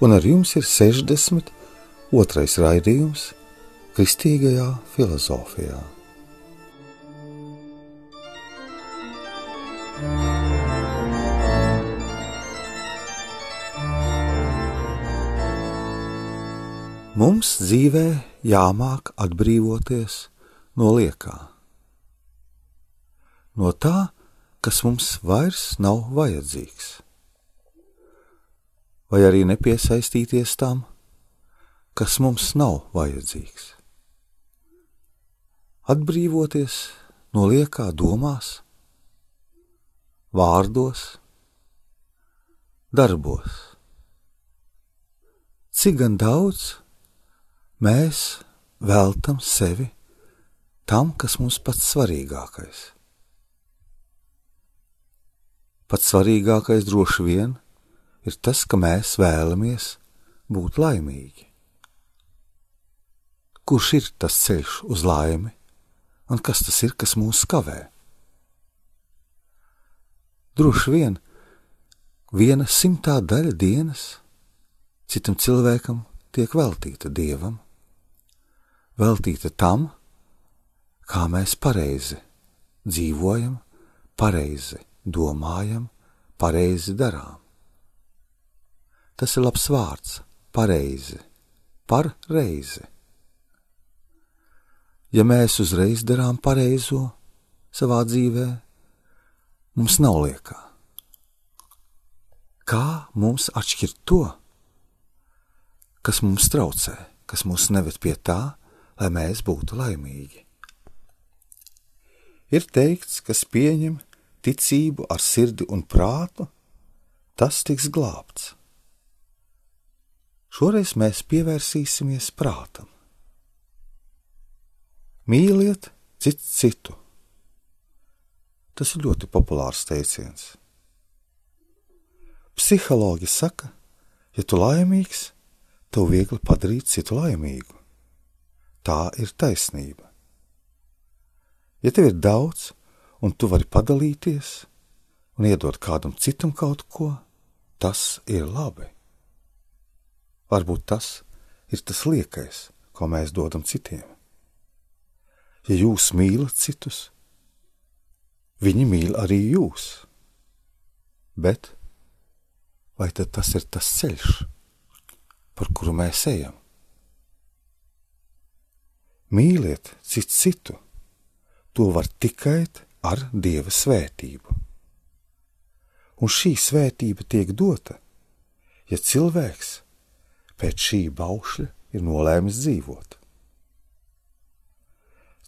un ar jums ir 62. raidījums Kristīgajā filozofijā. Mums dzīvē jāmāk atbrīvoties no liekā, no tā, kas mums vairs nav vajadzīgs, vai arī nepiesaistīties tam, kas mums nav vajadzīgs. Atbrīvoties no liekā domās, vārdos, darbos. Cik gan daudz mēs veltam sevi tam, kas mums pats svarīgākais Pats svarīgākais droši vien ir tas, ka mēs vēlamies būt laimīgi. Kurš ir tas ceļš uz laimi, un kas tas ir, kas mūs kavē? Droši vien viena simtā daļa dienas citam cilvēkam tiek veltīta dievam, veltīta tam, kā mēs pareizi dzīvojam, pareizi domājam, pareizi darām. Tas ir labs vārds, pareizi, par reizi. Ja mēs uzreiz darām pareizo savā dzīvē, mums nav liekā. Kā mums atšķirt to, kas mums traucē, kas mūs neved pie tā, lai mēs būtu laimīgi? Ir teikts, kas pieņem ticību ar sirdi un prātu, tas tiks glābts. Šoreiz mēs pievērsīsimies prātam. Mīliet citu citu. Tas ir ļoti populārs teiciens. Psihologi saka, ja tu laimīgs, tev viegli padarīt citu laimīgu. Tā ir taisnība. Ja tev ir daudz, un tu vari padalīties un iedot kādam citam kaut ko, tas ir labi. Varbūt tas ir tas liekais, ko mēs dodam citiem. Ja jūs mīlat citus, viņi mīl arī jūs. Bet vai tas ir tas ceļš, par kuru mēs ejam? Mīliet citu citu, to var tikai ar dieva svētību. Un šī svētība tiek dota, ja cilvēks pēc šī baušļa ir nolēmis dzīvot.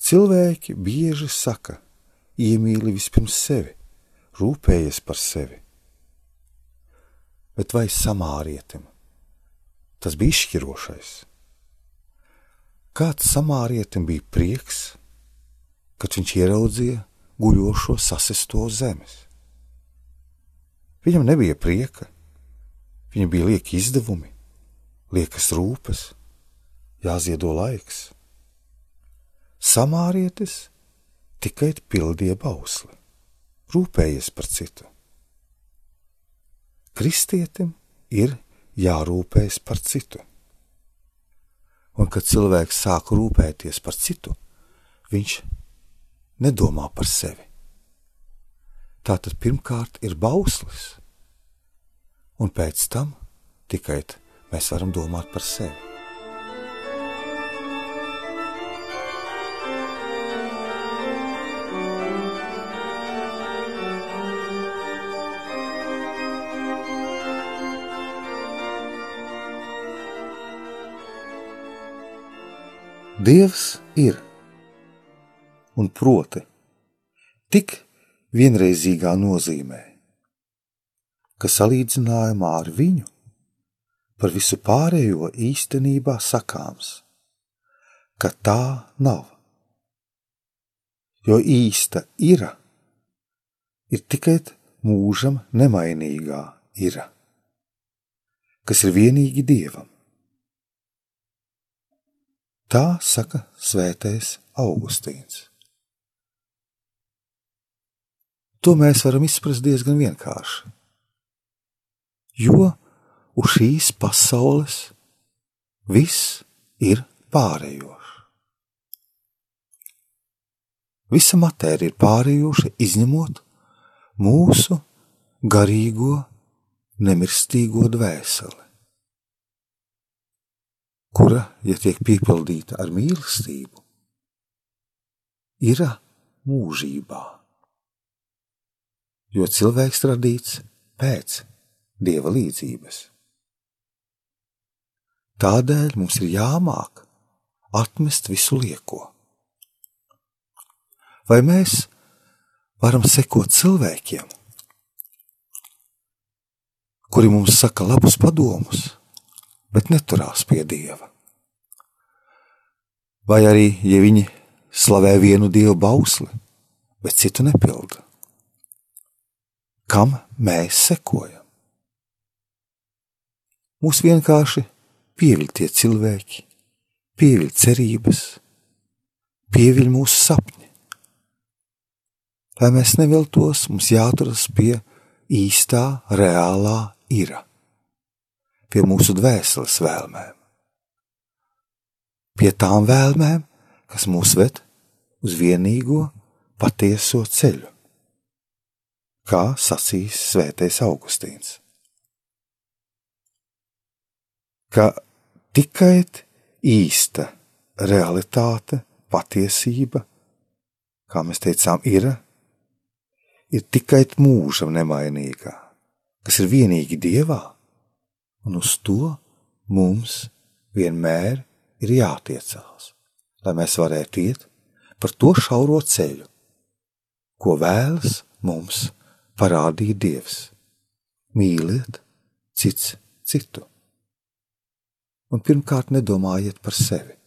Cilvēki bieži saka, iemīli vispirms sevi, rūpējies par sevi. Bet vai samārietim tas bija izšķirošais? Kāds samārietim bija prieks, kad viņš ieraudzīja guļošo sasesto zemes. Viņam nebija prieka, viņam bija lieki izdevumi, liekas rūpes, jāziedo laiks. Samārietis tikai pildīja bausli, rūpējies par citu. Kristietim ir jārūpējas par citu. Un, kad cilvēks sāk rūpēties par citu, viņš nedomā par sevi. Tā tad pirmkārt ir bauslis, un pēc tam tikai mēs varam domāt par sevi. Dievs ir un proti tik vienreizīgā nozīmē, ka salīdzinājumā ar viņu par visu pārējo īstenībā sakāms, ka tā nav. Jo īsta ir, ir tikai mūžam nemainīgā ir, kas ir vienīgi dievam. Tā saka Svētais Augustīns. To mēs varam izprast diezgan vienkārši. Jo uz šīs pasaules viss ir pārējošs. Visa matērija ir pārējoša, izņemot mūsu garīgo, nemirstīgo dvēseli, kura, ja tiek piepildīta ar mīlestību, ir mūžībā jo cilvēks radīts pēc dieva līdzības. Tādēļ mums ir jāmāk atmest visu lieko. Vai mēs varam sekot cilvēkiem, kuri mums saka labus padomus, bet neturās pie dieva? Vai arī, ja viņi slavē vienu dievu bausli, bet citu nepilda? kam mēs sekojam. Mūs vienkārši pieviļ tie cilvēki, pieviļ cerības, pieviļ mūsu sapņi. Lai mēs neviltos, mums jāturas pie īstā, reālā ira, pie mūsu dvēseles vēlmēm, pie tām vēlmēm, kas mūs ved uz vienīgo patieso ceļu kā sacīs Svētais Augustīns. Ka tikai īsta realitāte, patiesība, kā mēs teicām, ir, ir tikai mūžam nemainīgā, kas ir vienīgi Dievā, un uz to mums vienmēr ir jātiecās, lai mēs varētu iet par to šauro ceļu, ko vēlas mums parādīja Dievs. Mīliet cits citu. Un pirmkārt nedomājiet par sevi.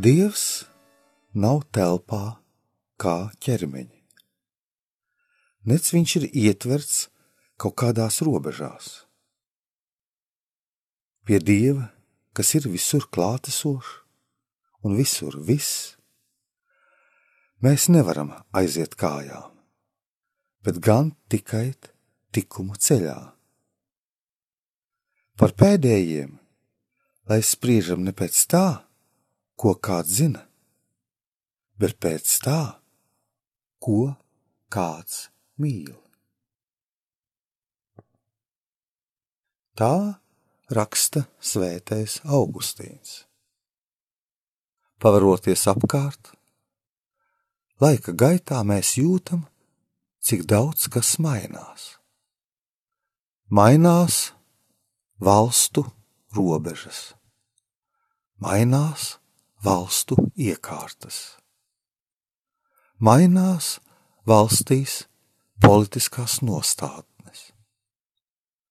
Dievs nav telpā kā ķermeņi. Nec viņš ir ietverts kaut kādās robežās. Pie Dieva, kas ir visur klātesošs un visur viss, mēs nevaram aiziet kājām, bet gan tikai tikuma ceļā. Par pēdējiem, lai spriežam ne pēc tā, ko kāds zina, bet pēc tā, ko kāds mīl. Tā raksta Svētais Augustīns. Pavaroties apkārt, laika gaitā mēs jūtam, cik daudz kas mainās. Mainās valstu robežas, mainās valstu iekārtas. Mainās valstīs politiskās nostādnes,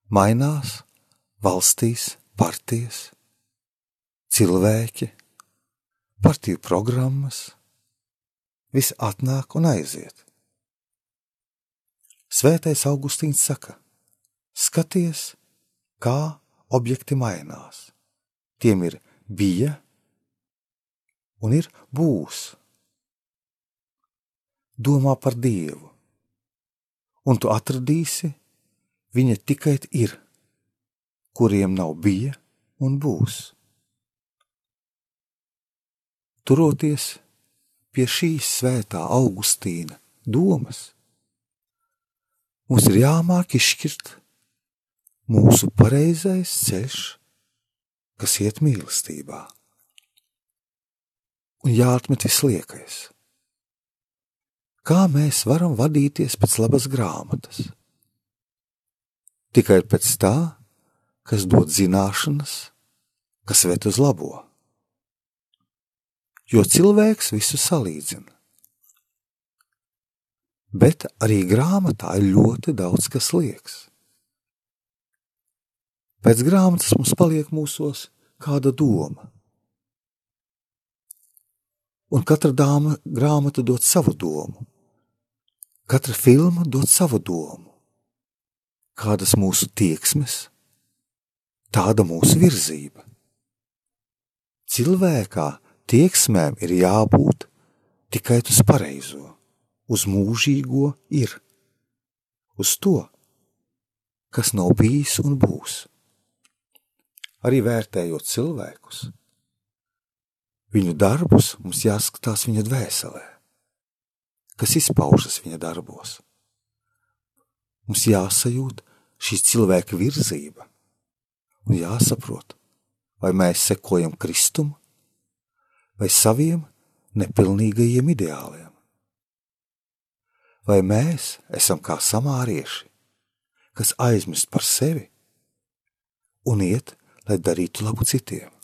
mainās valstīs partijas, cilvēki, partiju programmas, viss atnāk un aiziet. Svētais Augustīns saka: Skaties, kā objekti mainās. Tiem ir bija, un ir būs. Domā par Dievu, un tu atradīsi, viņa tikai ir, kuriem nav bija un būs. Turoties pie šīs svētā Augustīna domas, mums ir jāmāk izšķirt mūsu pareizais ceļš, kas iet mīlestībā. Un jāatmet visliekais. Kā mēs varam vadīties pēc labas grāmatas? Tikai pēc tā, kas dod zināšanas, kas ved uz labo. Jo cilvēks visu salīdzina. Bet arī grāmatā ir ļoti daudz kas liekas. Pēc grāmatas mums paliek mūsos kāda doma. Un katra dāma grāmata dod savu domu. Katra filma dod savu domu. Kādas mūsu tieksmes, tāda mūsu virzība. Cilvēkā tieksmēm ir jābūt tikai uz pareizo, uz mūžīgo ir, uz to, kas nav bijis un būs arī vērtējot cilvēkus. Viņu darbus mums jāskatās viņa dvēselē, kas izpaužas viņa darbos. Mums jāsajūt šī cilvēka virzība un jāsaprot, vai mēs sekojam Kristum vai saviem nepilnīgajiem ideāliem. Vai mēs esam kā samārieši, kas aizmirst par sevi un iet lai darītu labu citiem?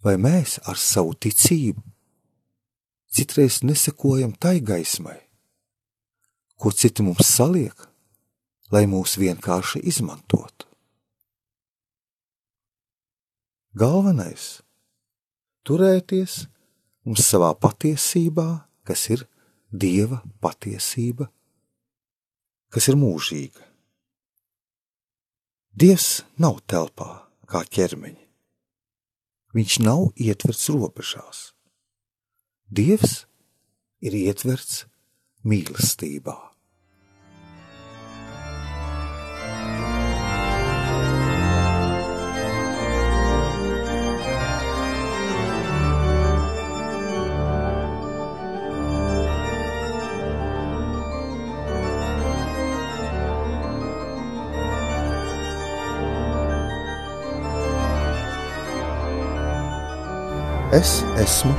Vai mēs ar savu ticību citreiz nesekojam tai gaismai, ko citi mums saliek, lai mūs vienkārši izmantotu? Galvenais - turēties mums savā patiesībā, kas ir Dieva patiesība, kas ir mūžīga. Dievs nav telpā kā ķermeņa. Viņš nav ietverts robežās. Dievs ir ietverts mīlestībā. Es esmu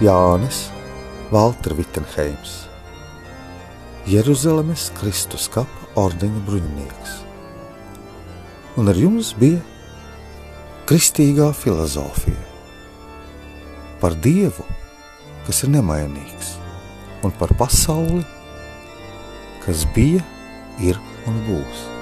Jānis Valtra Vitsenheims, Jeruzalemes Kristus kapa ordeņa bruņinieks. Un ar jums bija kristīgā filozofija par Dievu, kas ir nemainīgs, un par pasauli, kas bija, ir un būs.